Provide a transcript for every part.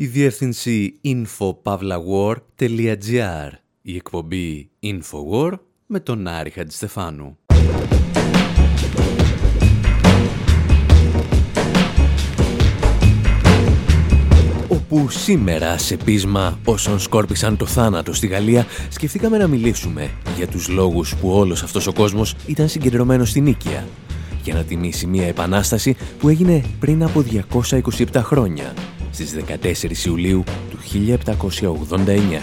η διεύθυνση infopavlawar.gr, η εκπομπή Infowar με τον Άρη Χατζηστεφάνου. Όπου σήμερα σε πείσμα όσων σκόρπισαν το θάνατο στη Γαλλία σκεφτήκαμε να μιλήσουμε για τους λόγους που όλος αυτός ο κόσμος ήταν συγκεντρωμένος στην Νίκαια για να τιμήσει μια επανάσταση που έγινε πριν από 227 χρόνια στις 14 Ιουλίου του 1789.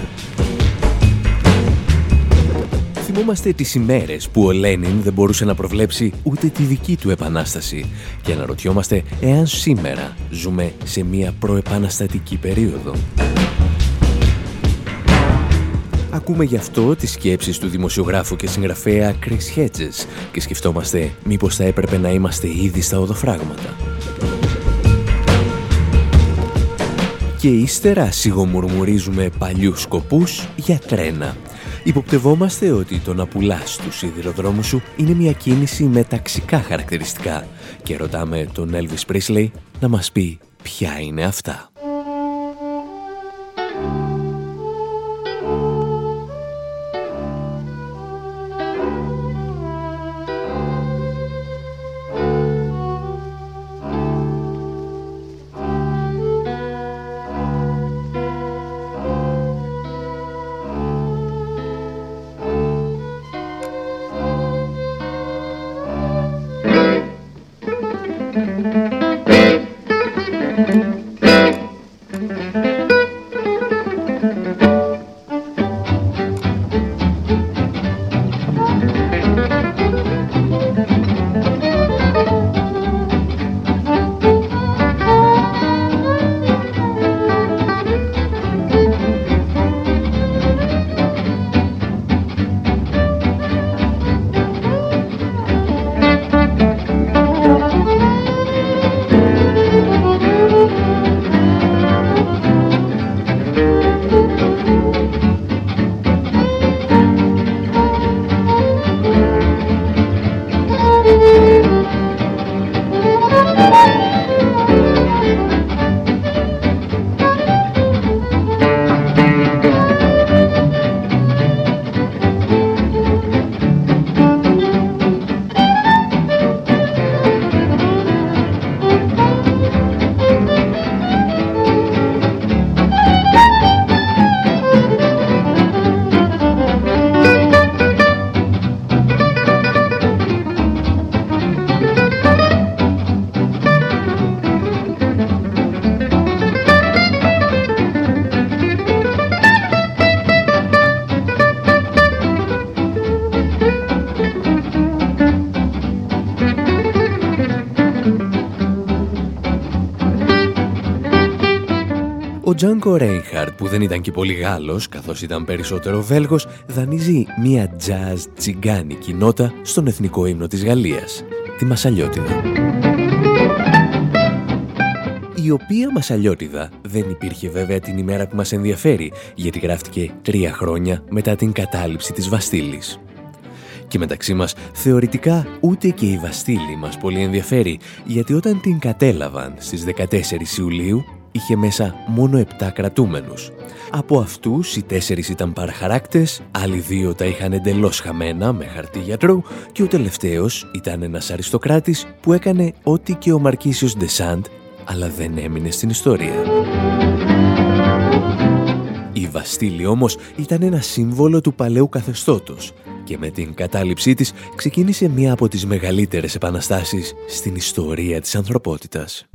Θυμόμαστε τις ημέρες που ο Λένιν δεν μπορούσε να προβλέψει ούτε τη δική του επανάσταση και αναρωτιόμαστε εάν σήμερα ζούμε σε μια προεπαναστατική περίοδο. Ακούμε γι' αυτό τις σκέψεις του δημοσιογράφου και συγγραφέα Chris Hedges και σκεφτόμαστε μήπως θα έπρεπε να είμαστε ήδη στα οδοφράγματα. Και ύστερα σιγομουρμουρίζουμε παλιούς σκοπούς για τρένα. Υποπτευόμαστε ότι το να πουλάς του σιδηροδρόμους σου είναι μια κίνηση με ταξικά χαρακτηριστικά και ρωτάμε τον Elvis Presley να μας πει ποια είναι αυτά. Τζάνκο Ρέινχαρτ που δεν ήταν και πολύ Γάλλος καθώς ήταν περισσότερο Βέλγος δανείζει μια jazz τσιγκάνικη νότα στον εθνικό ύμνο της Γαλλίας, τη Μασαλιώτιδα. Η οποία Μασαλιώτιδα δεν υπήρχε βέβαια την ημέρα που μας ενδιαφέρει γιατί γράφτηκε τρία χρόνια μετά την κατάληψη της Βαστήλης. Και μεταξύ μας, θεωρητικά ούτε και η Βαστήλη μας πολύ ενδιαφέρει, γιατί όταν την κατέλαβαν στις 14 Ιουλίου, είχε μέσα μόνο 7 κρατούμενους. Από αυτούς οι τέσσερις ήταν παραχαράκτες, άλλοι δύο τα είχαν εντελώς χαμένα με χαρτί γιατρού και ο τελευταίος ήταν ένας αριστοκράτης που έκανε ό,τι και ο Μαρκίσιος Ντεσάντ, αλλά δεν έμεινε στην ιστορία. Η Βαστήλη όμως ήταν ένα σύμβολο του παλαιού καθεστώτος και με την κατάληψή της ξεκίνησε μία από τις μεγαλύτερες επαναστάσεις στην ιστορία της ανθρωπότητας.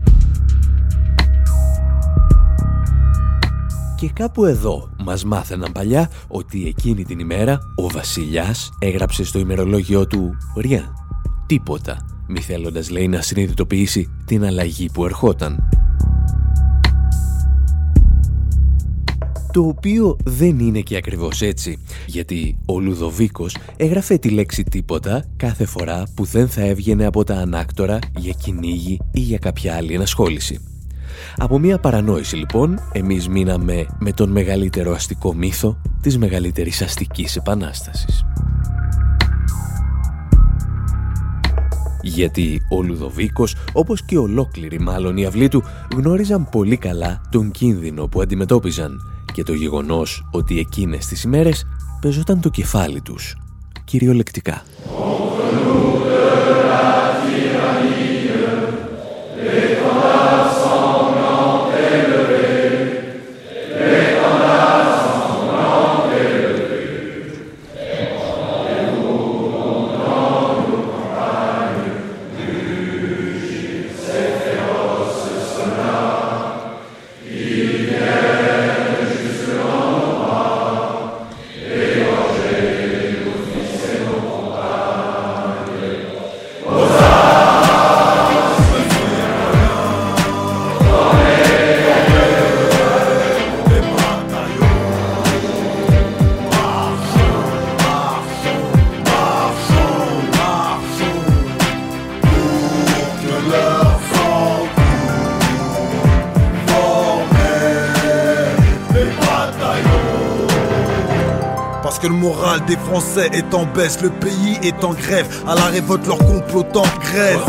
Και κάπου εδώ μας μάθαιναν παλιά ότι εκείνη την ημέρα ο βασιλιάς έγραψε στο ημερολόγιο του «Ριά, τίποτα», μη θέλοντας λέει να συνειδητοποιήσει την αλλαγή που ερχόταν. Το οποίο δεν είναι και ακριβώς έτσι, γιατί ο Λουδοβίκος έγραφε τη λέξη τίποτα κάθε φορά που δεν θα έβγαινε από τα ανάκτορα για κυνήγι ή για κάποια άλλη ενασχόληση. Από μια παρανόηση λοιπόν, εμείς μείναμε με τον μεγαλύτερο αστικό μύθο της μεγαλύτερης αστικής επανάστασης. Γιατί ο Λουδοβίκος, όπως και ολόκληρη μάλλον η αυλή του, γνώριζαν πολύ καλά τον κίνδυνο που αντιμετώπιζαν και το γεγονός ότι εκείνες τις ημέρες παίζονταν το κεφάλι τους, κυριολεκτικά. Des Français est en baisse, le pays est en grève, à la révolte leur complot en grève.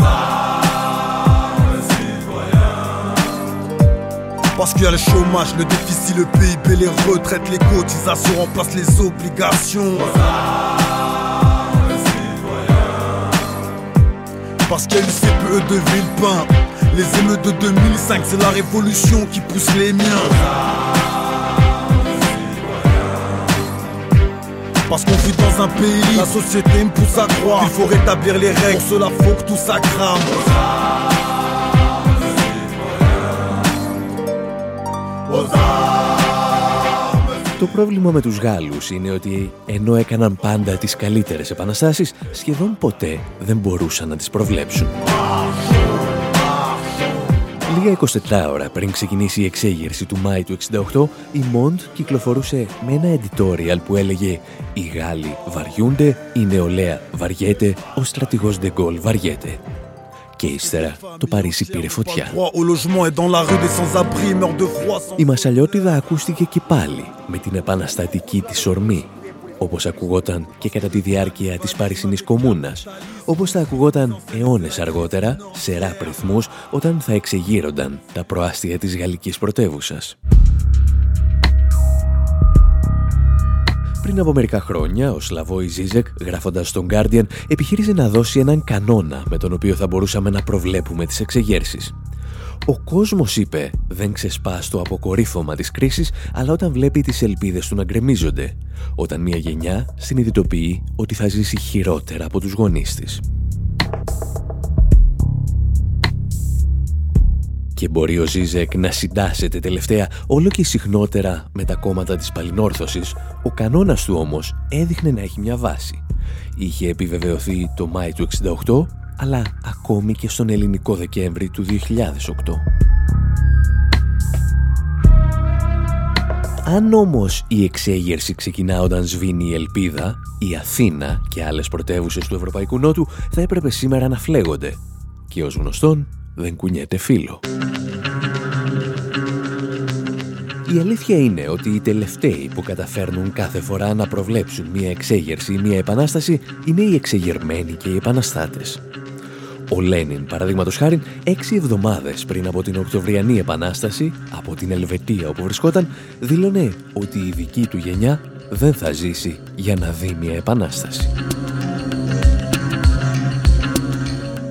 Parce qu'il y a le chômage, le déficit, le PIB, les retraites, les cotisations remplacent les obligations. Parce qu'il y a une CPE de Villepin, les émeutes de 2005, c'est la révolution qui pousse les miens. Parce qu'on vit dans un pays, la société me pousse à croire Il faut rétablir les règles, pour cela faut que tout ça crame Το πρόβλημα με τους Γάλλους είναι ότι ενώ έκαναν πάντα τις καλύτερες επαναστάσεις, σχεδόν ποτέ δεν μπορούσαν να τις προβλέψουν. Λίγα 24 ώρα πριν ξεκινήσει η εξέγερση του Μάη του 68, η Μοντ κυκλοφορούσε με ένα editorial που έλεγε «Οι Γάλλοι βαριούνται, η νεολαία βαριέται, ο στρατηγός Ντεγκόλ βαριέται». Και ύστερα το Παρίσι πήρε φωτιά. Η Μασαλιώτιδα ακούστηκε και πάλι με την επαναστατική της ορμή όπως ακουγόταν και κατά τη διάρκεια της Παρισινής Κομούνας, όπως θα ακουγόταν αιώνες αργότερα σε ράπ ρυθμούς όταν θα εξεγείρονταν τα προάστια της γαλλικής πρωτεύουσας. Πριν από μερικά χρόνια, ο Σλαβόη Ζίζεκ, γράφοντας στον Guardian, επιχείρησε να δώσει έναν κανόνα με τον οποίο θα μπορούσαμε να προβλέπουμε τις εξεγέρσεις. Ο κόσμος, είπε, δεν ξεσπάς στο αποκορύφωμα της κρίσης, αλλά όταν βλέπει τις ελπίδες του να γκρεμίζονται. Όταν μια γενιά συνειδητοποιεί ότι θα ζήσει χειρότερα από τους γονείς της. Και μπορεί ο Ζίζεκ να συντάσσεται τελευταία όλο και συχνότερα με τα κόμματα της παλινόρθωσης, ο κανόνας του όμως έδειχνε να έχει μια βάση. Είχε επιβεβαιωθεί το Μάη του 68 αλλά ακόμη και στον ελληνικό Δεκέμβρη του 2008. Αν όμως η εξέγερση ξεκινά όταν σβήνει η Ελπίδα, η Αθήνα και άλλες πρωτεύουσες του Ευρωπαϊκού Νότου θα έπρεπε σήμερα να φλέγονται. Και ως γνωστόν δεν κουνιέται φίλο. Η αλήθεια είναι ότι οι τελευταίοι που καταφέρνουν κάθε φορά να προβλέψουν μια εξέγερση ή μια επανάσταση είναι οι εξεγερμένοι και οι επαναστάτες. Ο Λένιν, παραδείγματος χάρη, έξι εβδομάδες πριν από την Οκτωβριανή Επανάσταση, από την Ελβετία όπου βρισκόταν, δήλωνε ότι η δική του γενιά δεν θα ζήσει για να δει μια επανάσταση.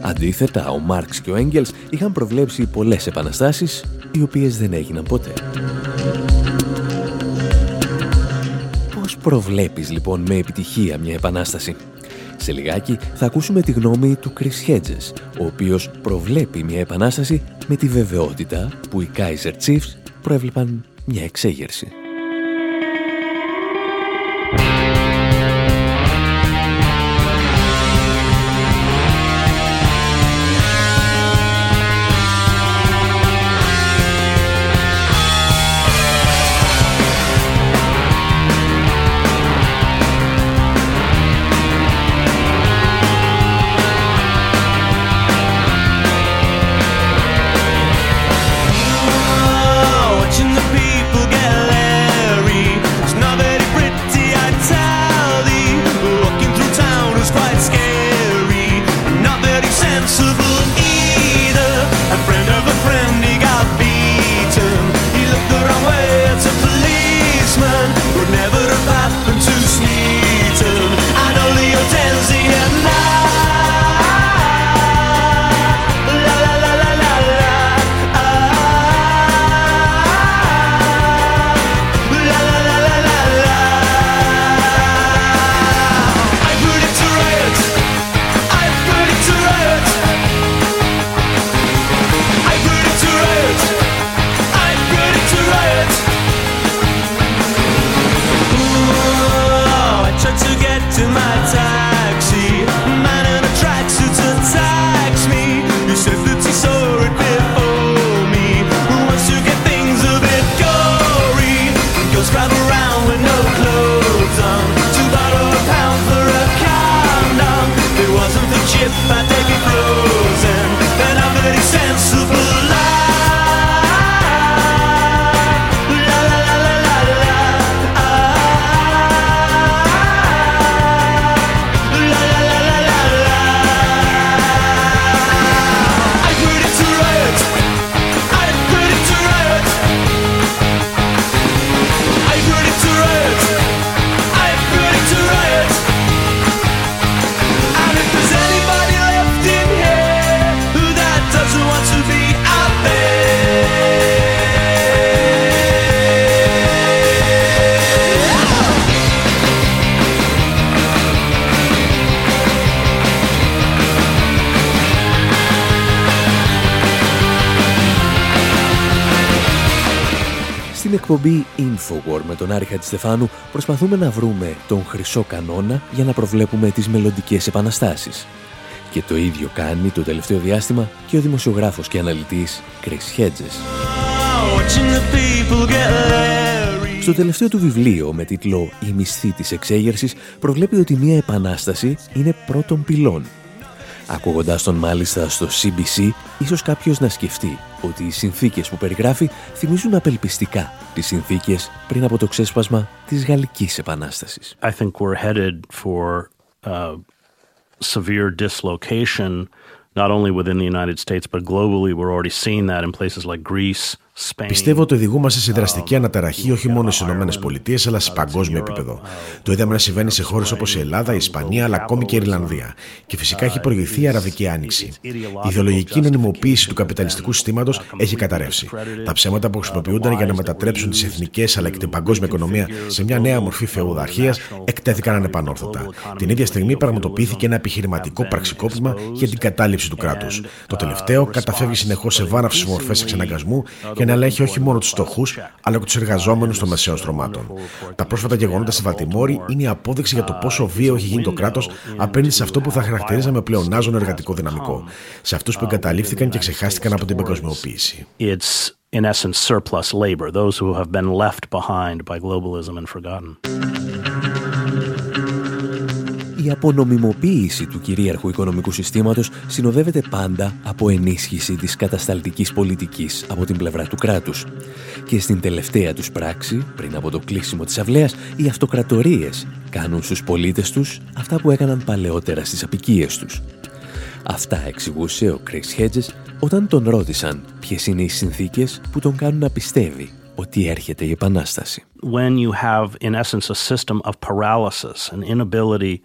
Αντίθετα, ο Μάρξ και ο Έγγελς είχαν προβλέψει πολλές επαναστάσεις, οι οποίες δεν έγιναν ποτέ. Πώς προβλέπεις λοιπόν με επιτυχία μια επανάσταση; Σε λιγάκι θα ακούσουμε τη γνώμη του Chris Hedges, ο οποίος προβλέπει μια επανάσταση με τη βεβαιότητα που οι Kaiser Chiefs προέβλεπαν μια εξέγερση. Εκπομπή Infowar με τον Άρη Χατζηστεφάνου προσπαθούμε να βρούμε τον χρυσό κανόνα για να προβλέπουμε τις μελλοντικές επαναστάσεις. Και το ίδιο κάνει το τελευταίο διάστημα και ο δημοσιογράφος και αναλυτής Chris Hedges. Στο τελευταίο του βιβλίο με τίτλο «Η μισθή της εξέγερσης» προβλέπει ότι μια επανάσταση είναι πρώτον πυλών Ακούγοντάς τον μάλιστα στο CBC, ίσως κάποιος να σκεφτεί ότι οι συνθήκες που περιγράφει θυμίζουν απελπιστικά τις συνθήκες πριν από το ξέσπασμα της Γαλλικής Επανάστασης. I think we're headed for uh, severe dislocation not only within the United States but globally we're already seeing that in places like Greece, Πιστεύω ότι οδηγούμαστε σε δραστική αναταραχή όχι μόνο στις ΗΠΑ αλλά σε παγκόσμιο επίπεδο. Το είδαμε να συμβαίνει σε χώρες όπως η Ελλάδα, η Ισπανία αλλά ακόμη και η Ιρλανδία. Και φυσικά έχει προηγηθεί η Αραβική Άνοιξη. Η ιδεολογική νομιμοποίηση του καπιταλιστικού συστήματος έχει καταρρεύσει. Τα ψέματα που χρησιμοποιούνταν για να μετατρέψουν τις εθνικές αλλά και την παγκόσμια οικονομία σε μια νέα μορφή φεουδαρχίας εκτέθηκαν ανεπανόρθωτα. Την ίδια στιγμή πραγματοποιήθηκε ένα επιχειρηματικό πραξικόπημα για την κατάληψη του κράτους. Το τελευταίο καταφεύγει συνεχώς σε βάναυσες μορφές εξαναγκασμού για να ελέγχει όχι μόνο τους φτωχούς, αλλά και τους εργαζόμενους των μεσαίων στρωμάτων. Τα πρόσφατα γεγονότα στη Βαλτιμόρη είναι η απόδειξη για το πόσο βίαιο έχει γίνει το κράτος απέναντι σε αυτό που θα χαρακτηρίζαμε πλεονάζον εργατικό δυναμικό. Σε αυτούς που εγκαταλείφθηκαν και ξεχάστηκαν από την παγκοσμιοποίηση. in essence, surplus labor, those who have been left behind by globalism and forgotten η απονομιμοποίηση του κυρίαρχου οικονομικού συστήματος συνοδεύεται πάντα από ενίσχυση της κατασταλτικής πολιτικής από την πλευρά του κράτους. Και στην τελευταία τους πράξη, πριν από το κλείσιμο της αυλαίας, οι αυτοκρατορίες κάνουν στους πολίτες τους αυτά που έκαναν παλαιότερα στις απικίες τους. Αυτά εξηγούσε ο Chris Hedges όταν τον ρώτησαν ποιες είναι οι συνθήκες που τον κάνουν να πιστεύει ότι έρχεται η Επανάσταση. When you have in essence a system of paralysis, an inability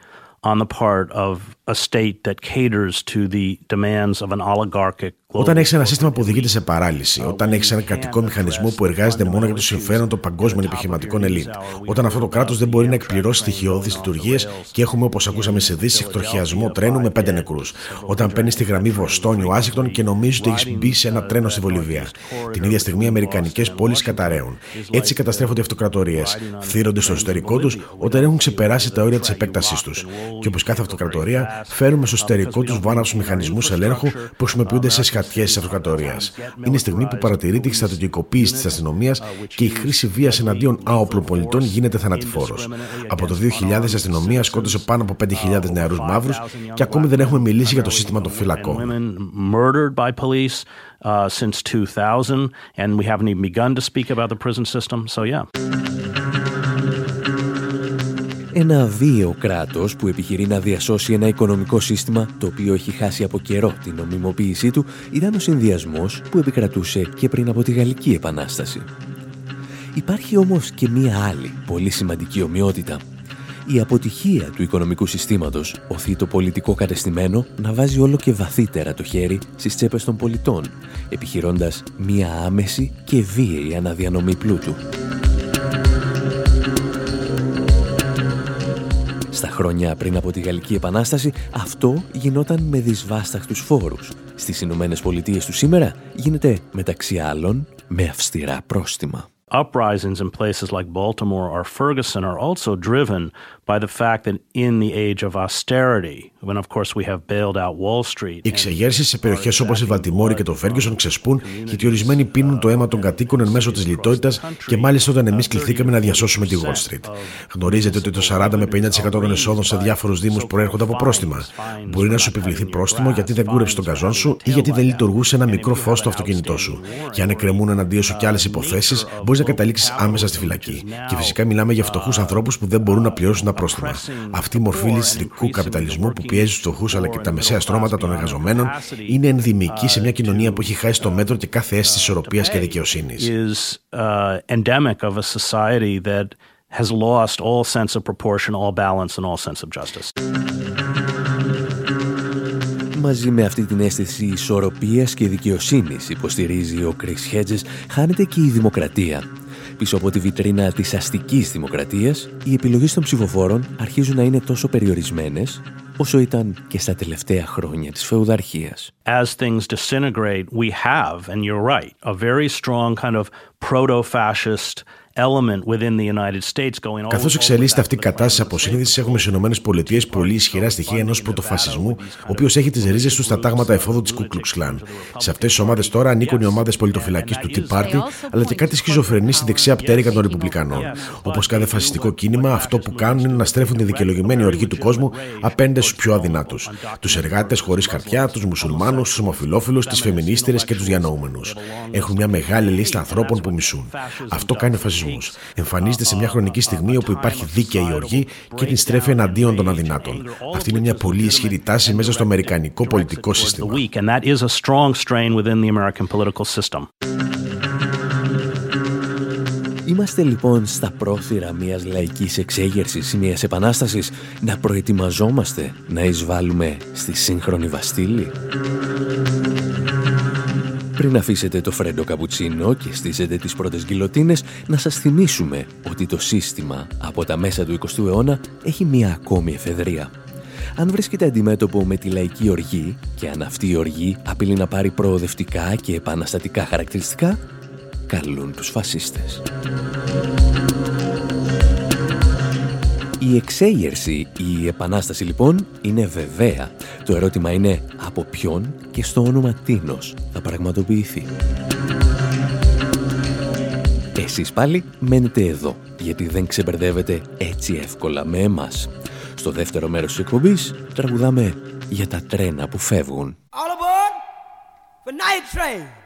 on the part of a state that caters to the demands of an oligarchic Όταν έχεις ένα σύστημα που οδηγείται σε παράλυση, όταν έχεις ένα κρατικό μηχανισμό που εργάζεται μόνο για το συμφέρον των παγκόσμιων επιχειρηματικών ελίτ, όταν αυτό το κράτος δεν μπορεί να εκπληρώσει στοιχειώδεις λειτουργίες και έχουμε, όπως ακούσαμε σε δύση, εκτροχιασμό τρένου με πέντε νεκρούς, όταν παίρνεις στη γραμμή Βοστόνιο-Άσικτον και νομίζεις ότι έχεις μπει σε ένα τρένο στη Βολιβία. Την ίδια στιγμή οι Αμερικανικές πόλεις καταραίουν. Έτσι καταστρέφονται οι αυτοκρατορίες, θύρονται στο εσωτερικό τους όταν έχουν ξεπεράσει τα όρια της επέκτασής τους. Και όπως κάθε αυτοκρατορία, φέρουμε στο εσωτερικό τους βάναυσου μηχανισμούς ελέγχου που χρησιμοποιούνται σε χαρτιέ της αυτοκρατορίας. Είναι η στιγμή που παρατηρείται η στρατιωτικοποίηση της αστυνομίας και η χρήση βίας εναντίον άοπλων πολιτών γίνεται θανατηφόρος. Από το 2000 η αστυνομία σκότωσε πάνω από 5.000 νεαρούς μαύρους και ακόμη δεν έχουμε μιλήσει για το σύστημα των φυλακών. Uh, since 2000, and we haven't even begun to speak about the prison system. So, yeah. Ένα βίαιο κράτος που επιχειρεί να διασώσει ένα οικονομικό σύστημα το οποίο έχει χάσει από καιρό την νομιμοποίησή του ήταν ο συνδυασμός που επικρατούσε και πριν από τη Γαλλική Επανάσταση. Υπάρχει όμως και μία άλλη πολύ σημαντική ομοιότητα. Η αποτυχία του οικονομικού συστήματος οθεί το πολιτικό κατεστημένο να βάζει όλο και βαθύτερα το χέρι στις τσέπες των πολιτών, επιχειρώντας μία άμεση και βίαιη αναδιανομή πλούτου. Στα χρόνια πριν από τη Γαλλική Επανάσταση αυτό γινόταν με δυσβάσταχτους φόρους. Στις Ηνωμένες Πολιτείες του σήμερα γίνεται μεταξύ άλλων με αυστηρά πρόστιμα. Uprisings in places like Baltimore or Ferguson are also driven by the fact that in the age of austerity, when of course we have bailed out Wall Street. Οι εξεγέρσει σε περιοχές όπως η Βαλτιμόρη και το Φέργκισον ξεσπούν γιατί ορισμένοι πίνουν το αίμα των κατοίκων εν μέσω της λιτότητας και μάλιστα όταν εμείς κληθήκαμε να διασώσουμε τη Wall Street. Γνωρίζετε ότι το 40 με 50% των εσόδων σε διάφορους Δήμους προέρχονται από πρόστιμα. Μπορεί να σου επιβληθεί πρόστιμο γιατί δεν κούρεψε τον καζόν σου ή γιατί δεν λειτουργούσε ένα μικρό φως στο αυτοκίνητό σου. Και αν εκκρεμούν εναντίον σου και άλλες υποθέσεις, μπορείς να καταλήξεις άμεσα στη φυλακή. Και φυσικά μιλάμε για φτωχούς ανθρώπους που δεν μπορούν να πληρώσουν τα πρόστιμα. Αυτή η μορφή ληστρικού καπιταλισμού που πιέζει του φτωχούς αλλά και τα μεσαία στρώματα των εργαζομένων είναι ενδυμική σε μια κοινωνία που έχει χάσει το μέτρο και κάθε αίσθηση ισορροπίας και δικαιοσύνης. has lost all sense of proportion, all balance, and all sense of justice. Μαζί με αυτή την αίσθηση ισορροπίας και δικαιοσύνης, υποστηρίζει ο Chris Hedges, χάνεται και η δημοκρατία. Πίσω από τη βιτρίνα της αστικής δημοκρατίας, οι επιλογές των ψηφοφόρων αρχίζουν να είναι τόσο περιορισμένες, όσο ήταν και στα τελευταία χρόνια της φεουδαρχίας. As things disintegrate, we have, and you're right, a very strong kind of proto-fascist Καθώς εξελίσσεται αυτή η κατάσταση αποσύνδεσης, έχουμε στι ΗΠΑ πολύ ισχυρά στοιχεία ενός πρωτοφασισμού, ο οποίος έχει τις ρίζες του στα τάγματα εφόδου της Ku Klux Klan. Σε αυτές τις ομάδες τώρα ανήκουν οι ομάδες πολιτοφυλακής του Tea Party, αλλά και κάτι σχιζοφρενή στη δεξιά πτέρυγα των Ρεπουμπλικανών. Όπως κάθε φασιστικό κίνημα, αυτό που κάνουν είναι να στρέφουν τη δικαιολογημένη οργή του κόσμου απέναντι στους πιο αδυνάτους. Τους εργάτες χωρίς χαρτιά, τους μουσουλμάνους, τους ομοφυλόφιλους, τις φεμινίστερε και τους διανοούμενους. Έχουν μια μεγάλη λίστα ανθρώπων που μισούν. Αυτό κάνει φασισμός. Εμφανίζεται σε μια χρονική στιγμή όπου υπάρχει δίκαιη οργή και την στρέφει εναντίον των αδυνάτων. Αυτή είναι μια πολύ ισχυρή τάση μέσα στο αμερικανικό πολιτικό σύστημα. Είμαστε λοιπόν στα πρόθυρα μιας λαϊκής εξέγερσης ή μιας επανάστασης να προετοιμαζόμαστε να εισβάλλουμε στη σύγχρονη Βαστήλη. Πριν αφήσετε το φρέντο καπουτσίνο και στήσετε τις πρώτες γκυλοτίνες, να σας θυμίσουμε ότι το σύστημα από τα μέσα του 20ου αιώνα έχει μία ακόμη εφεδρεία. Αν βρίσκεται αντιμέτωπο με τη λαϊκή οργή και αν αυτή η οργή απειλεί να πάρει προοδευτικά και επαναστατικά χαρακτηριστικά, καλούν τους φασίστες. Η εξέγερση, η επανάσταση λοιπόν είναι βεβαία. Το ερώτημα είναι από ποιον και στο όνομα τίνος θα πραγματοποιηθεί. Εσείς πάλι μένετε εδώ, γιατί δεν ξεμπερδεύετε έτσι εύκολα με εμάς. Στο δεύτερο μέρος της εκπομπής τραγουδάμε για τα τρένα που φεύγουν. All aboard for night train.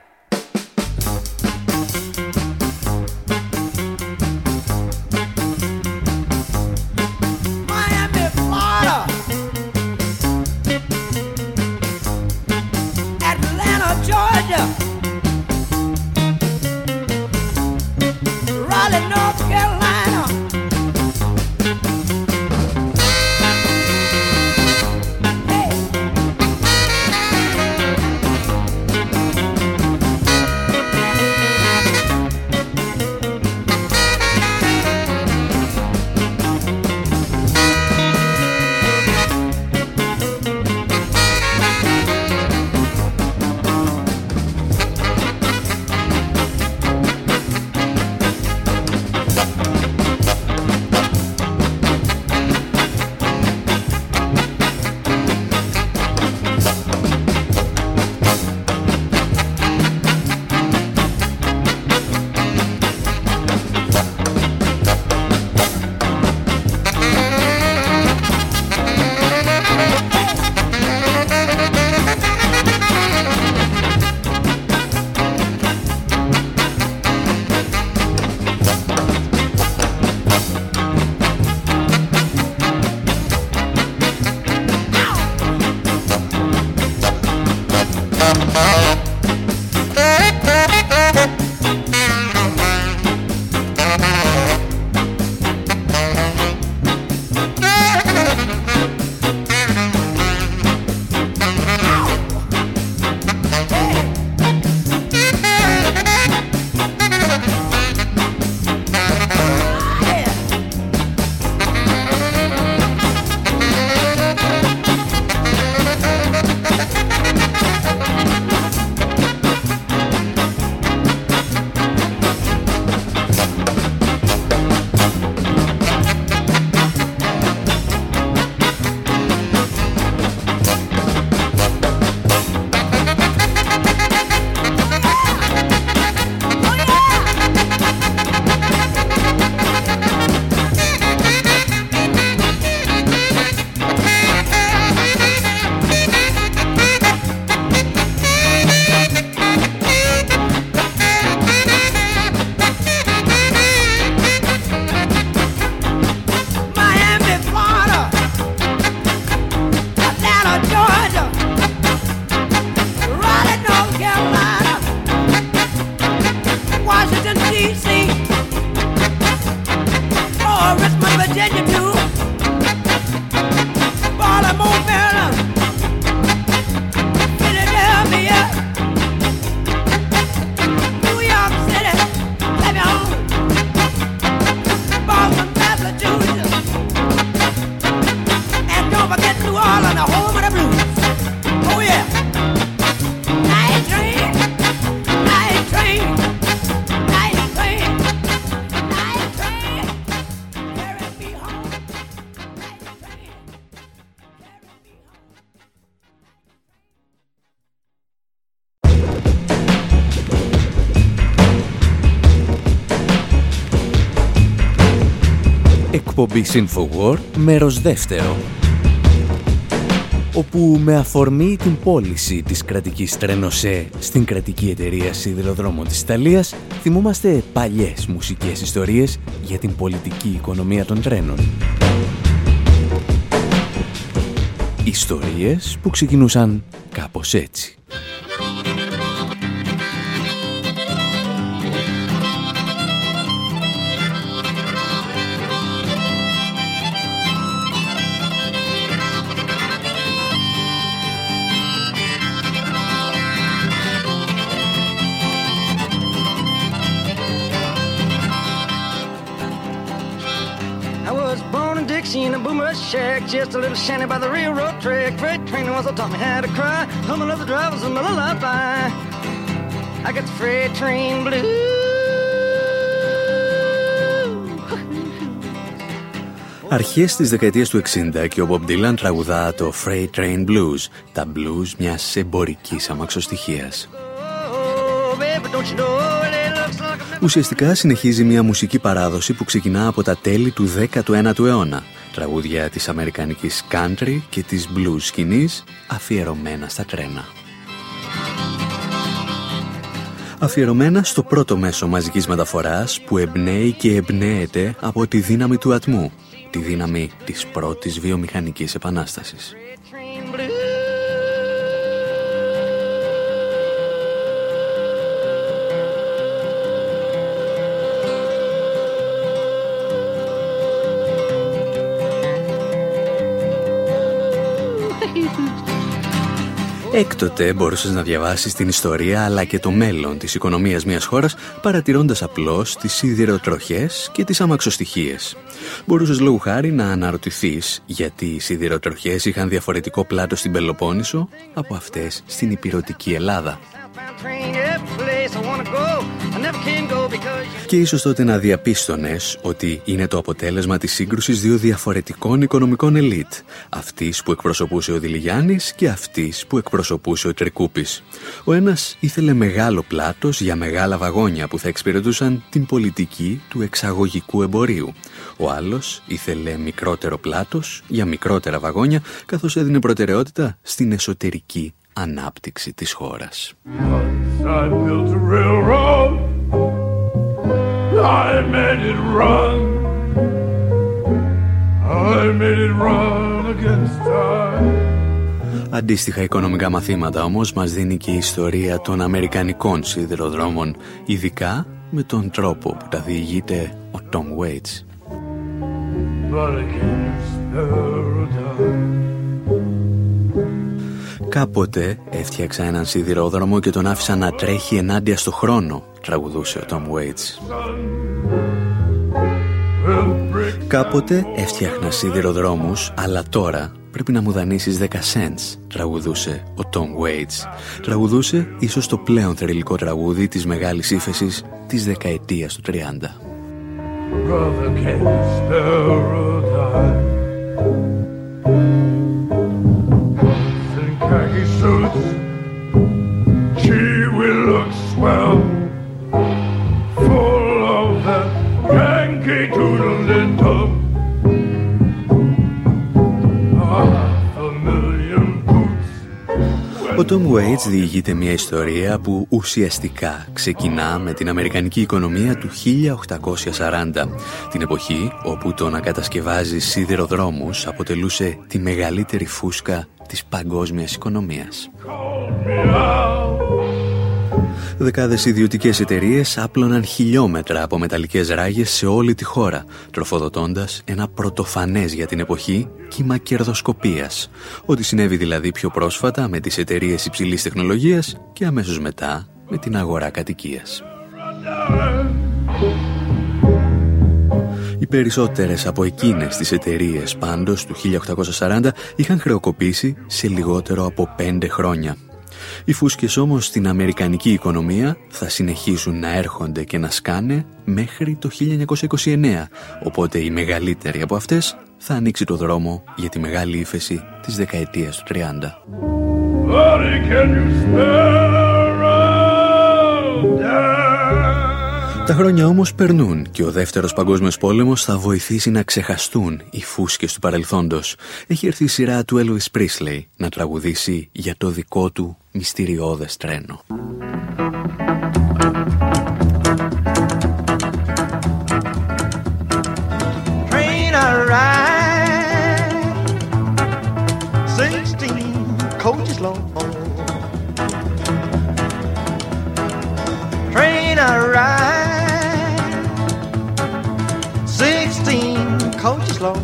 Εκπομπή Infowar, μέρος δεύτερο όπου με αφορμή την πώληση της κρατικής Τρενοσέ στην κρατική εταιρεία Σιδηροδρόμων της Ιταλίας θυμόμαστε παλιές μουσικές ιστορίες για την πολιτική οικονομία των τρένων. Ιστορίες που ξεκινούσαν κάπως έτσι. Shack, just a little shanty by the railroad track. Freight train was taught me how to cry. Humming of the drivers and the lullaby. I got the freight train blue. Αρχές της δεκαετίας του 60 και ο Bob Dylan τραγουδά το Freight Train Blues, τα blues μιας εμπορικής αμαξοστοιχίας. Ουσιαστικά συνεχίζει μια μουσική παράδοση που ξεκινά από τα τέλη του 19ου αιώνα τραγούδια της αμερικανικής country και της blues σκηνής αφιερωμένα στα τρένα. Αφιερωμένα στο πρώτο μέσο μαζικής μεταφοράς που εμπνέει και εμπνέεται από τη δύναμη του ατμού, τη δύναμη της πρώτης βιομηχανικής επανάστασης. Έκτοτε μπορούσες να διαβάσεις την ιστορία αλλά και το μέλλον της οικονομίας μιας χώρας παρατηρώντας απλώς τις σιδηροτροχές και τις αμαξοστοιχίες. Μπορούσες λόγου χάρη να αναρωτηθείς γιατί οι σιδηροτροχές είχαν διαφορετικό πλάτο στην Πελοπόννησο από αυτές στην υπηρετική Ελλάδα. Και ίσως τότε να διαπίστωνες ότι είναι το αποτέλεσμα της σύγκρουσης δύο διαφορετικών οικονομικών ελίτ. Αυτής που εκπροσωπούσε ο Δηλιγιάννης και αυτής που εκπροσωπούσε ο Τρικούπης. Ο ένας ήθελε μεγάλο πλάτος για μεγάλα βαγόνια που θα εξυπηρετούσαν την πολιτική του εξαγωγικού εμπορίου. Ο άλλος ήθελε μικρότερο πλάτος για μικρότερα βαγόνια καθώς έδινε προτεραιότητα στην εσωτερική ανάπτυξη της χώρας. Αντίστοιχα οικονομικά μαθήματα όμως μας δίνει και η ιστορία των Αμερικανικών σιδηροδρόμων, ειδικά με τον τρόπο που τα διηγείται ο Tom Waits. Κάποτε έφτιαξα έναν σιδηρόδρομο και τον άφησα να τρέχει ενάντια στο χρόνο, τραγουδούσε ο Tom Waits. Κάποτε έφτιαχνα σιδηροδρόμους, αλλά τώρα πρέπει να μου δανείσεις 10 cents, τραγουδούσε ο Tom Waits. Τραγουδούσε ίσως το πλέον θερελικό τραγούδι της μεγάλης ύφεσης της δεκαετίας του 30. She will look swell. Ο Tom Waits διηγείται μια ιστορία που ουσιαστικά ξεκινά με την Αμερικανική οικονομία του 1840, την εποχή όπου το να κατασκευάζει σιδηροδρόμους αποτελούσε τη μεγαλύτερη φούσκα της παγκόσμιας οικονομίας. Δεκάδες ιδιωτικές εταιρείες άπλωναν χιλιόμετρα από μεταλλικές ράγες σε όλη τη χώρα, τροφοδοτώντας ένα πρωτοφανές για την εποχή κύμα κερδοσκοπίας. Ό,τι συνέβη δηλαδή πιο πρόσφατα με τις εταιρείες υψηλής τεχνολογίας και αμέσως μετά με την αγορά κατοικίας. Οι περισσότερες από εκείνες τις εταιρείες πάντως του 1840 είχαν χρεοκοπήσει σε λιγότερο από πέντε χρόνια. Οι φούσκες όμως στην αμερικανική οικονομία θα συνεχίσουν να έρχονται και να σκάνε μέχρι το 1929, οπότε η μεγαλύτερη από αυτές θα ανοίξει το δρόμο για τη μεγάλη ύφεση της δεκαετίας του 30. Τα χρόνια όμως περνούν και ο δεύτερος παγκόσμιος πόλεμος θα βοηθήσει να ξεχαστούν οι φούσκες του παρελθόντος. Έχει έρθει η σειρά του Elvis Presley να τραγουδήσει για το δικό του μυστηριώδες τρένο. Train I ride, sixteen coaches long.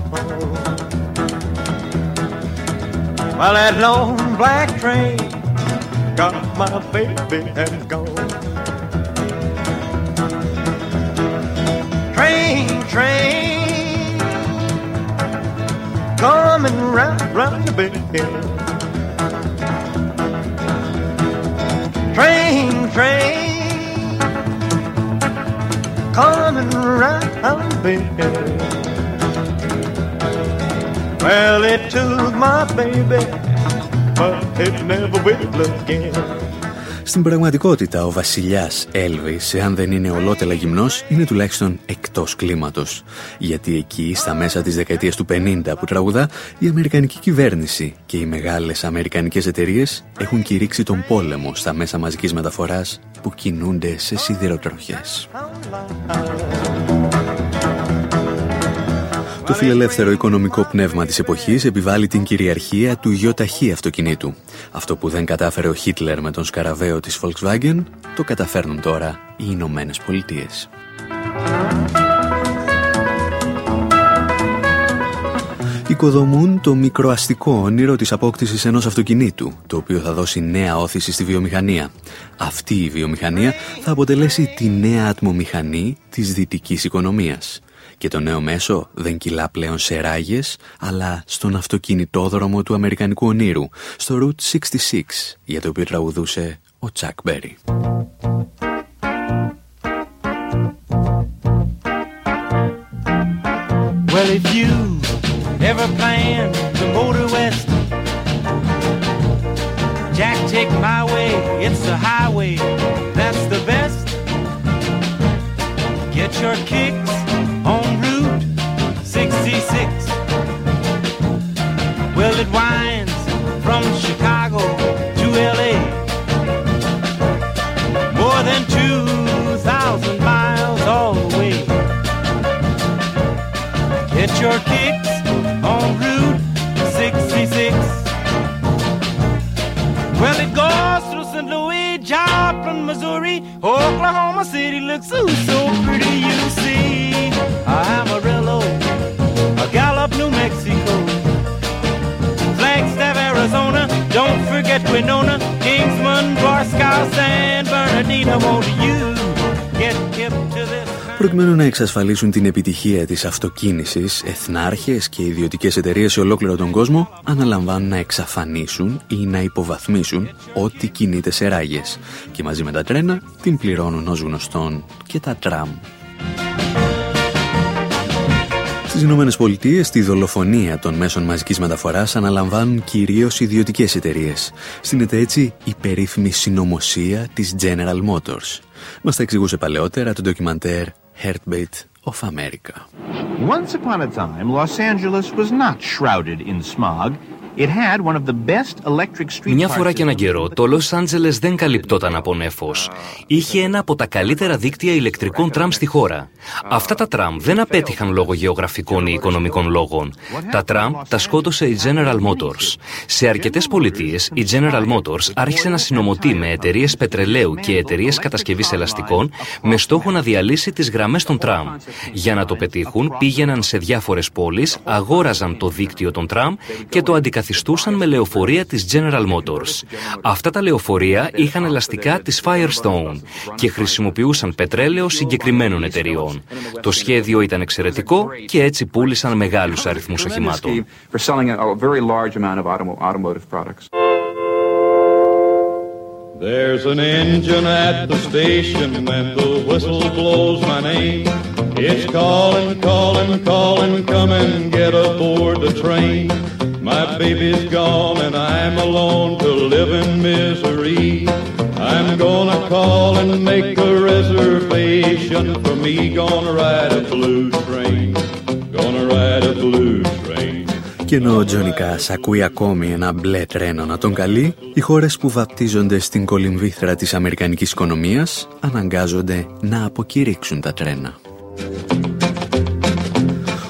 Well, that long black train got my baby and gone. Train, train, coming round, round the bend. Train, train, coming round the bend. Well, it took my baby, but it never will again. Στην πραγματικότητα, ο βασιλιάς Έλβης, εάν δεν είναι ολότελα γυμνός, είναι τουλάχιστον εκτός κλίματος. Γιατί εκεί, στα μέσα της δεκαετίας του 50 που τραγουδά, η Αμερικανική κυβέρνηση και οι μεγάλες Αμερικανικές εταιρείες έχουν κηρύξει τον πόλεμο στα μέσα μαζικής μεταφοράς που κινούνται σε σιδηροτροχές. Το φιλελεύθερο οικονομικό πνεύμα της εποχής επιβάλλει την κυριαρχία του γιοταχή αυτοκινήτου. Αυτό που δεν κατάφερε ο Χίτλερ με τον σκαραβαίο της Volkswagen, το καταφέρνουν τώρα οι Ηνωμένες Πολιτείες. Οικοδομούν το μικροαστικό όνειρο της απόκτησης ενός αυτοκινήτου, το οποίο θα δώσει νέα όθηση στη βιομηχανία. Αυτή η βιομηχανία θα αποτελέσει τη νέα ατμομηχανή της δυτικής οικονομίας. Και το νέο μέσο δεν κυλά πλέον σε ράγες, αλλά στον αυτοκινητόδρομο του Αμερικανικού ονείρου, στο Route 66, για το οποίο τραγουδούσε ο Τσακ Μπέρι. Well, if you ever plan to motor west, Jack, take my way, it's the highway, that's the best. Get your kicks Well, it winds from Chicago to LA. More than 2,000 miles all the way. Get your kicks on Route 66. Well, it goes through St. Louis, Joplin, Missouri, Oklahoma City looks so, so pretty, Winona, Kingsman, Barstow, San Bernardino. Won't you get hip to this? Προκειμένου να εξασφαλίσουν την επιτυχία της αυτοκίνησης, εθνάρχες και ιδιωτικές εταιρείες σε ολόκληρο τον κόσμο αναλαμβάνουν να εξαφανίσουν ή να υποβαθμίσουν ό,τι κινείται σε ράγες και μαζί με τα τρένα την πληρώνουν ως γνωστόν και τα τραμ. Στις Ηνωμένες Πολιτείες, τη δολοφονία των μέσων μαζικής μεταφοράς αναλαμβάνουν κυρίως ιδιωτικές εταιρείες. Στείνεται έτσι η περίφημη συνωμοσία της General Motors. Μας τα εξηγούσε παλαιότερα το ντοκιμαντέρ Heartbeat of America. Once upon a time, Los Angeles was not shrouded in smog. Μια φορά και έναν καιρό, το Λος Άντζελες δεν καλυπτόταν από νέφος. Είχε ένα από τα καλύτερα δίκτυα ηλεκτρικών τραμ στη χώρα. Αυτά τα τραμ δεν απέτυχαν λόγω γεωγραφικών ή οικονομικών λόγων. Τα τραμ τα σκότωσε η General Motors. Σε αρκετές πολιτείες, η General Motors άρχισε να συνωμοτεί με εταιρείες πετρελαίου και εταιρείες κατασκευής ελαστικών με στόχο να διαλύσει τις γραμμές των τραμ. Για να το πετύχουν, πήγαιναν σε διάφορες πόλεις, αγόραζαν το δίκτυο των τραμ και το αντικαθιστούσαν αντικαθιστούσαν με λεωφορεία της General Motors. Αυτά τα λεωφορεία είχαν ελαστικά της Firestone και χρησιμοποιούσαν πετρέλαιο συγκεκριμένων εταιριών. Το σχέδιο ήταν εξαιρετικό και έτσι πούλησαν μεγάλους αριθμούς οχημάτων. There's an engine at the station when the whistle blows my name. It's calling, calling, calling, come and get aboard the train. My baby's gone and I'm alone to live in misery. I'm gonna call and make a reservation for me. Gonna ride a blue train. Gonna ride a blue train. Και ενώ ο Τζόνι Κάς ακούει ακόμη ένα μπλε τρένο να τον καλεί, οι χώρες που βαπτίζονται στην κολυμβήθρα της αμερικανικής οικονομίας αναγκάζονται να αποκηρύξουν τα τρένα.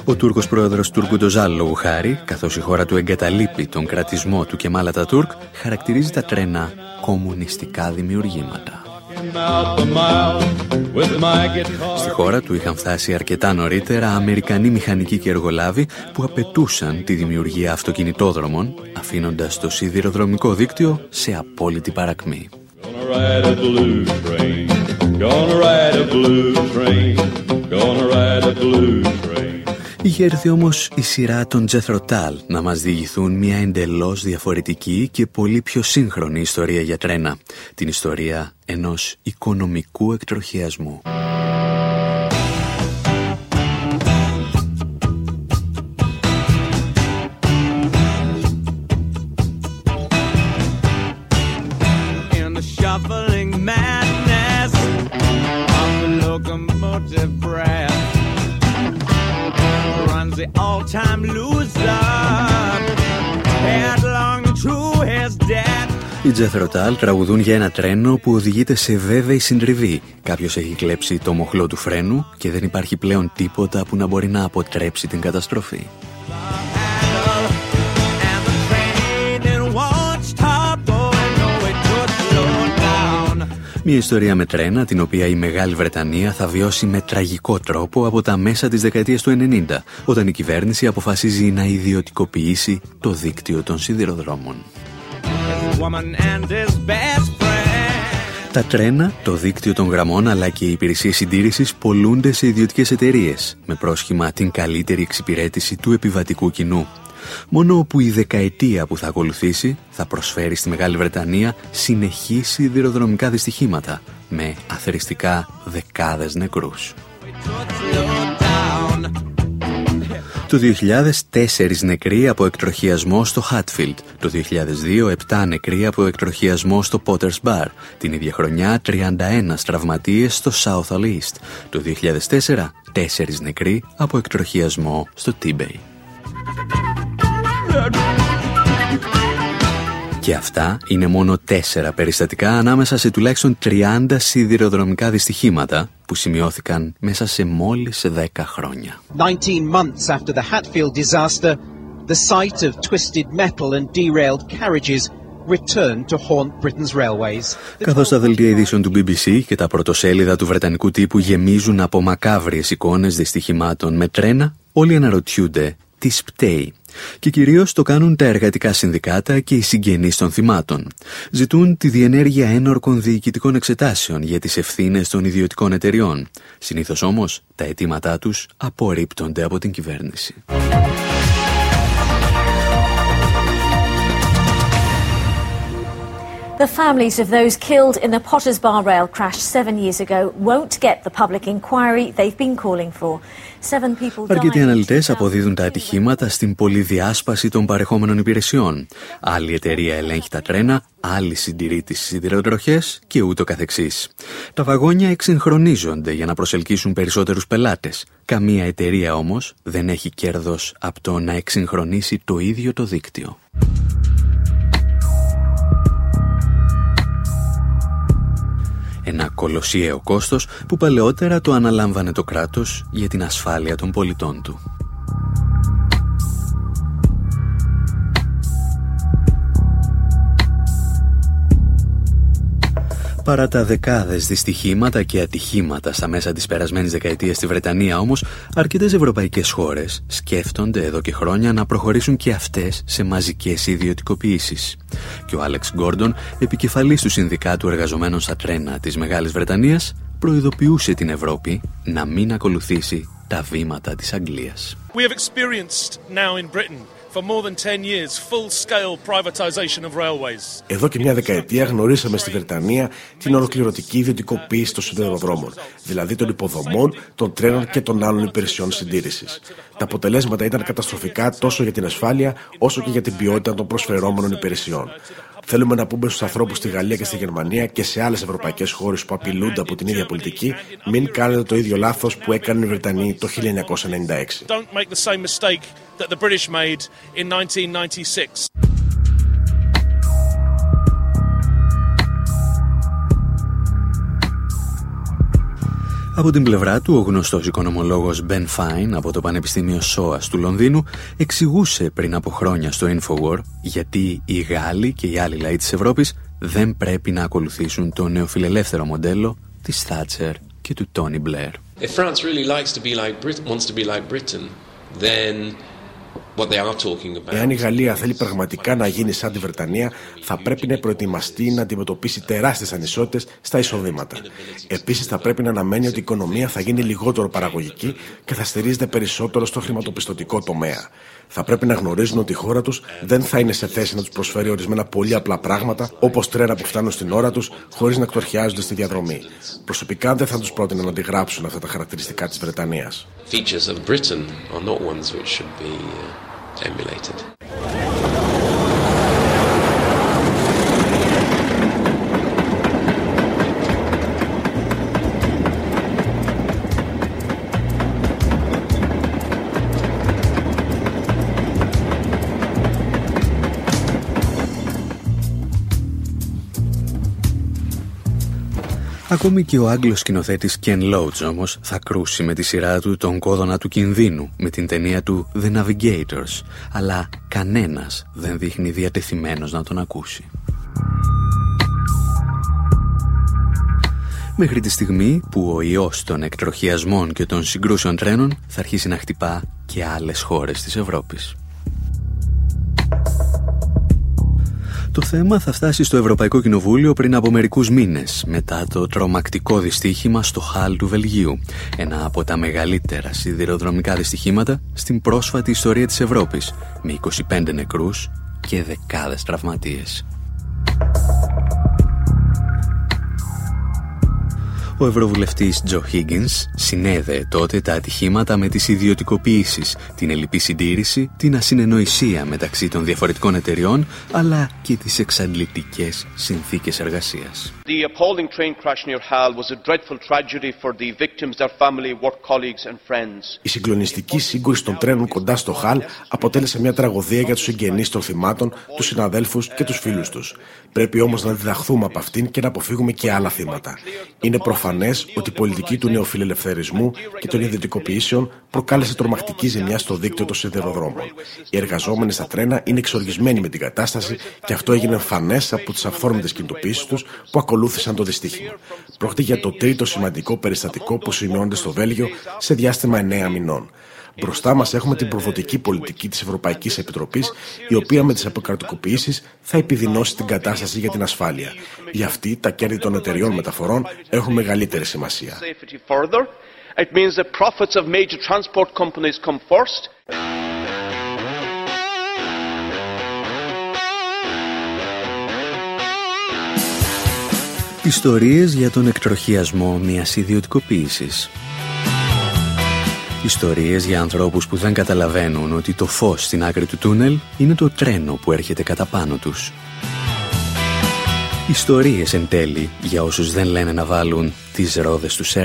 Ο Τούρκος πρόεδρος Τούρκου Ντοζάλ λόγου χάρη, καθώς η χώρα του εγκαταλείπει τον κρατισμό του και μάλατα Τούρκ, χαρακτηρίζει τα τρένα κομμουνιστικά δημιουργήματα. Στη χώρα του είχαν φτάσει αρκετά νωρίτερα Αμερικανοί μηχανικοί και εργολάβοι που απαιτούσαν τη δημιουργία αυτοκινητόδρομων, αφήνοντας το σιδηροδρομικό δίκτυο σε απόλυτη παρακμή. Είχε έρθει όμως η σειρά των Τζεθροτάλ να μας διηγηθούν μια εντελώς διαφορετική και πολύ πιο σύγχρονη ιστορία για τρένα. Την ιστορία ενός οικονομικού εκτροχιασμού. Οι Τζεθροτάλ τραγουδούν για ένα τρένο που οδηγείται σε βέβαιη συντριβή. Κάποιος έχει κλέψει το μοχλό του φρένου και δεν υπάρχει πλέον τίποτα που να μπορεί να αποτρέψει την καταστροφή. Μια ιστορία με τρένα, την οποία η Μεγάλη Βρετανία θα βιώσει με τραγικό τρόπο από τα μέσα της δεκαετίας του 90, όταν η κυβέρνηση αποφασίζει να ιδιωτικοποιήσει το δίκτυο των σιδηροδρόμων. Τα τρένα, το δίκτυο των γραμμών αλλά και οι υπηρεσίες συντήρησης πολλούνται σε ιδιωτικές εταιρείες, με πρόσχημα την καλύτερη εξυπηρέτηση του επιβατικού κοινού. Μόνο που η δεκαετία που θα ακολουθήσει θα προσφέρει στη Μεγάλη Βρετανία συνεχής σιδηροδρομικά δυστυχήματα, με αθεριστικά δεκάδες νεκρούς. Το 2004 νεκροί από εκτροχιασμό στο Χάτφιλντ. Το 2002 7 νεκροί από εκτροχιασμό στο Potter's Bar. Την ίδια χρονιά 31 τραυματίες στο South East. Το 2004 4 νεκροί από εκτροχιασμό στο Tibet. Και αυτά είναι μόνο τέσσερα περιστατικά ανάμεσα σε τουλάχιστον 30 σιδηροδρομικά δυστυχήματα που σημειώθηκαν μέσα σε μόλις 10 χρόνια. 19 months after the Hatfield disaster, the sight of twisted metal and derailed carriages Καθώς τα δελτία ειδήσεων του BBC και τα πρωτοσέλιδα του Βρετανικού τύπου γεμίζουν από μακάβριες εικόνες δυστυχημάτων με τρένα, όλοι αναρωτιούνται τι σπταίει και κυρίως το κάνουν τα εργατικά συνδικάτα και οι συγγενείς των θυμάτων. Ζητούν τη διενέργεια ένορκων διοικητικών εξετάσεων για τις ευθύνες των ιδιωτικών εταιριών. Συνήθως όμως τα αιτήματά τους απορρίπτονται από την κυβέρνηση. The families of those killed in the Potters Bar rail crash seven years ago won't get the public inquiry they've been calling for. Αρκετοί αναλυτές αποδίδουν τα ατυχήματα στην πολυδιάσπαση των παρεχόμενων υπηρεσιών. Άλλη εταιρεία ελέγχει τα τρένα, άλλη συντηρεί τις σιδηροτροχές και ούτω καθεξής. Τα βαγόνια εξυγχρονίζονται για να προσελκύσουν περισσότερους πελάτες. Καμία εταιρεία όμως δεν έχει κέρδος από το να εξυγχρονίσει το ίδιο το δίκτυο. Ένα κολοσιαίο κόστος που παλαιότερα το αναλάμβανε το κράτος για την ασφάλεια των πολιτών του. Παρά τα δεκάδες δυστυχήματα και ατυχήματα στα μέσα της περασμένης δεκαετίας στη Βρετανία όμως, αρκετές ευρωπαϊκές χώρες σκέφτονται εδώ και χρόνια να προχωρήσουν και αυτές σε μαζικές ιδιωτικοποιήσεις. Και ο Άλεξ Γκόρντον, επικεφαλής του Συνδικάτου Εργαζομένων στα Τρένα της Μεγάλης Βρετανίας, προειδοποιούσε την Ευρώπη να μην ακολουθήσει τα βήματα της Αγγλίας. We have experienced now in Britain εδώ και μια δεκαετία γνωρίσαμε στη Βρετανία την ολοκληρωτική ιδιωτικοποίηση των σιδηροδρόμων, δηλαδή των υποδομών, των τρένων και των άλλων υπηρεσιών συντήρησης. Τα αποτελέσματα ήταν καταστροφικά τόσο για την ασφάλεια όσο και για την ποιότητα των προσφερόμενων υπηρεσιών. Θέλουμε να πούμε στους ανθρώπους στη Γαλλία και στη Γερμανία και σε άλλες ευρωπαϊκές χώρες που απειλούνται από την ίδια πολιτική, μην κάνετε το ίδιο λάθος που έκαναν οι Βρετανοί το 1996. Από την πλευρά του, ο γνωστός οικονομολόγος Ben Fine από το Πανεπιστήμιο ΣΟΑΣ του Λονδίνου εξηγούσε πριν από χρόνια στο Infowar γιατί οι Γάλλοι και οι άλλοι λαοί της Ευρώπης δεν πρέπει να ακολουθήσουν το νεοφιλελεύθερο μοντέλο της Thatcher και του Tony Blair. If France really likes to be like Britain, wants to be like Britain, then Εάν η Γαλλία θέλει πραγματικά να γίνει σαν τη Βρετανία, θα πρέπει να προετοιμαστεί να αντιμετωπίσει τεράστιες ανισότητες στα εισοδήματα. Επίσης, θα πρέπει να αναμένει ότι η οικονομία θα γίνει λιγότερο παραγωγική και θα στηρίζεται περισσότερο στο χρηματοπιστωτικό τομέα. Θα πρέπει να γνωρίζουν ότι η χώρα τους δεν θα είναι σε θέση να τους προσφέρει ορισμένα πολύ απλά πράγματα, όπως τρένα που φτάνουν στην ώρα τους, χωρίς να εκτορχιάζονται στη διαδρομή. Προσωπικά δεν θα τους πρότεινα να αντιγράψουν αυτά τα χαρακτηριστικά της Βρετανίας. emulated. Ακόμη και ο Άγγλος σκηνοθέτης Ken Loach όμως θα κρούσει με τη σειρά του τον κόδωνα του κινδύνου με την ταινία του The Navigators, αλλά κανένας δεν δείχνει διατεθειμένος να τον ακούσει. Μέχρι τη στιγμή που ο ιός των εκτροχιασμών και των συγκρούσεων τρένων θα αρχίσει να χτυπά και άλλες χώρες της Ευρώπης. Το θέμα θα φτάσει στο Ευρωπαϊκό Κοινοβούλιο πριν από μερικούς μήνες, μετά το τρομακτικό δυστύχημα στο Χάλ του Βελγίου, ένα από τα μεγαλύτερα σιδηροδρομικά δυστυχήματα στην πρόσφατη ιστορία της Ευρώπης, με 25 νεκρούς και δεκάδες τραυματίες. Ο Ευρωβουλευτής Τζο Higgins συνέδεε τότε τα ατυχήματα με τις ιδιωτικοποιήσεις, την ελληπή συντήρηση, την ασυνεννοησία μεταξύ των διαφορετικών εταιριών, αλλά και τις εξαντλητικές συνθήκες εργασίας. The appalling train crash near Hal was a dreadful tragedy for the victims, their family, work colleagues and friends. Η συγκλονιστική σύγκρουση των τρένων κοντά στο Χαλ αποτέλεσε μια τραγωδία για τους συγγενείς των θυμάτων, τους συναδέλφους και τους φίλους τους. Πρέπει όμως να διδαχθούμε από αυτήν και να αποφύγουμε και άλλα θύματα. Είναι προφανές ότι η πολιτική του νεοφιλελευθερισμού και των ιδιωτικοποιήσεων προκάλεσε τρομακτική ζημιά στο δίκτυο των σιδηροδρόμων. Οι εργαζόμενοι στα τρένα είναι εξοργισμένοι με την κατάσταση και αυτό έγινε εμφανές από τις αυθόρμητες κινητοποιήσεις τους που ακολούθησαν το δυστύχημα. Πρόκειται για το τρίτο σημαντικό περιστατικό που σημειώνεται στο Βέλγιο σε διάστημα 9 μηνών. Μπροστά μας έχουμε την προδοτική πολιτική της Ευρωπαϊκής Επιτροπής, η οποία με τις αποκρατικοποιήσεις θα επιδεινώσει την κατάσταση για την ασφάλεια. Γι' αυτή τα κέρδη των εταιριών μεταφορών έχουν μεγαλύτερη σημασία. Ιστορίες για τον εκτροχιασμό μιας ιδιωτικοποίησης. Ιστορίες για ανθρώπους που δεν καταλαβαίνουν ότι το φως στην άκρη του τούνελ είναι το τρένο που έρχεται κατά πάνω τους. Ιστορίες εν τέλει για όσους δεν λένε να βάλουν τις ρόδες τους σε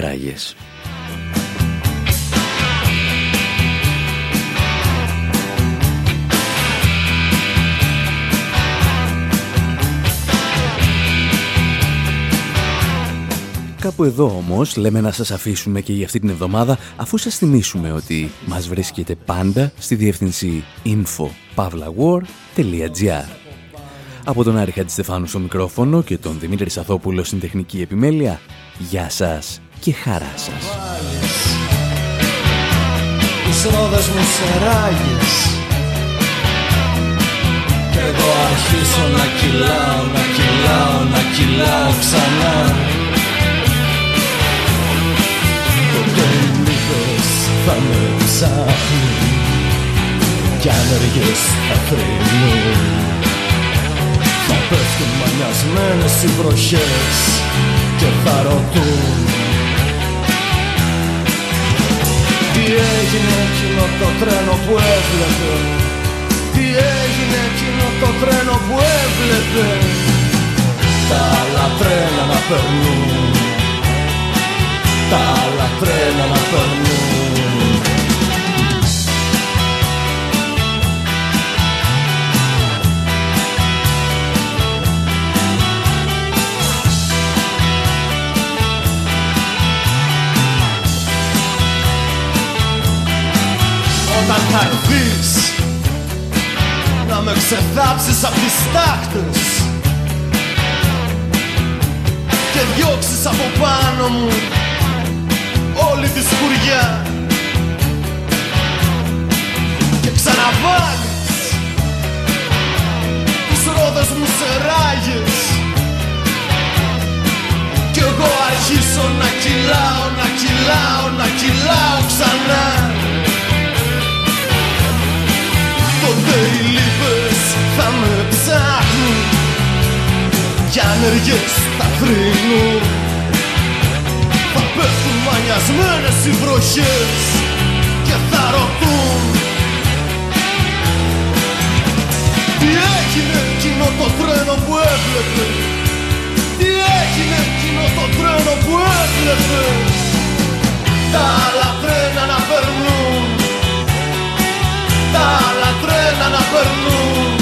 Κάπου εδώ όμως λέμε να σας αφήσουμε και για αυτή την εβδομάδα αφού σας θυμίσουμε ότι μας βρίσκεται πάντα στη διεύθυνση info.pavlawar.gr Από τον Άρη Χατζηστεφάνου στο μικρόφωνο και τον Δημήτρη Σαθόπουλο στην τεχνική επιμέλεια, γεια σας και χαρά σας. Κι εγώ αρχίσω να κυλάω, να κυλάω, να κυλάω ξανά θα με ψάχνουν κι άνεργες θα θρυνούν Θα πέφτουν μανιασμένες οι βροχές και θα ρωτούν Τι έγινε εκείνο το τρένο που έβλεπε Τι έγινε είναι εκείνο το τρένο που έβλεπε Τα άλλα τρένα να περνούν. Τα άλλα τρένα να περνούν Όταν θα έρθεις να με ξεθάψεις απ' τις τάχτες και διώξεις από πάνω μου όλη τη σκουριά και ξαναβάλεις τις ρόδες μου σε ράγες κι εγώ αρχίσω να κυλάω, να κυλάω, να κυλάω ξανά οι λύπες θα με ψάχνουν κι άνεργες θα θρύνουν θα πέφτουν μανιασμένες οι βροχές και θα ρωτούν. Τι έγινε εκείνο το τρένο που έβλεπες; Τι έγινε εκείνο το τρένο που έβλεπες; Τα άλλα τρένα να περνούν άλλα τρένα να περνούν.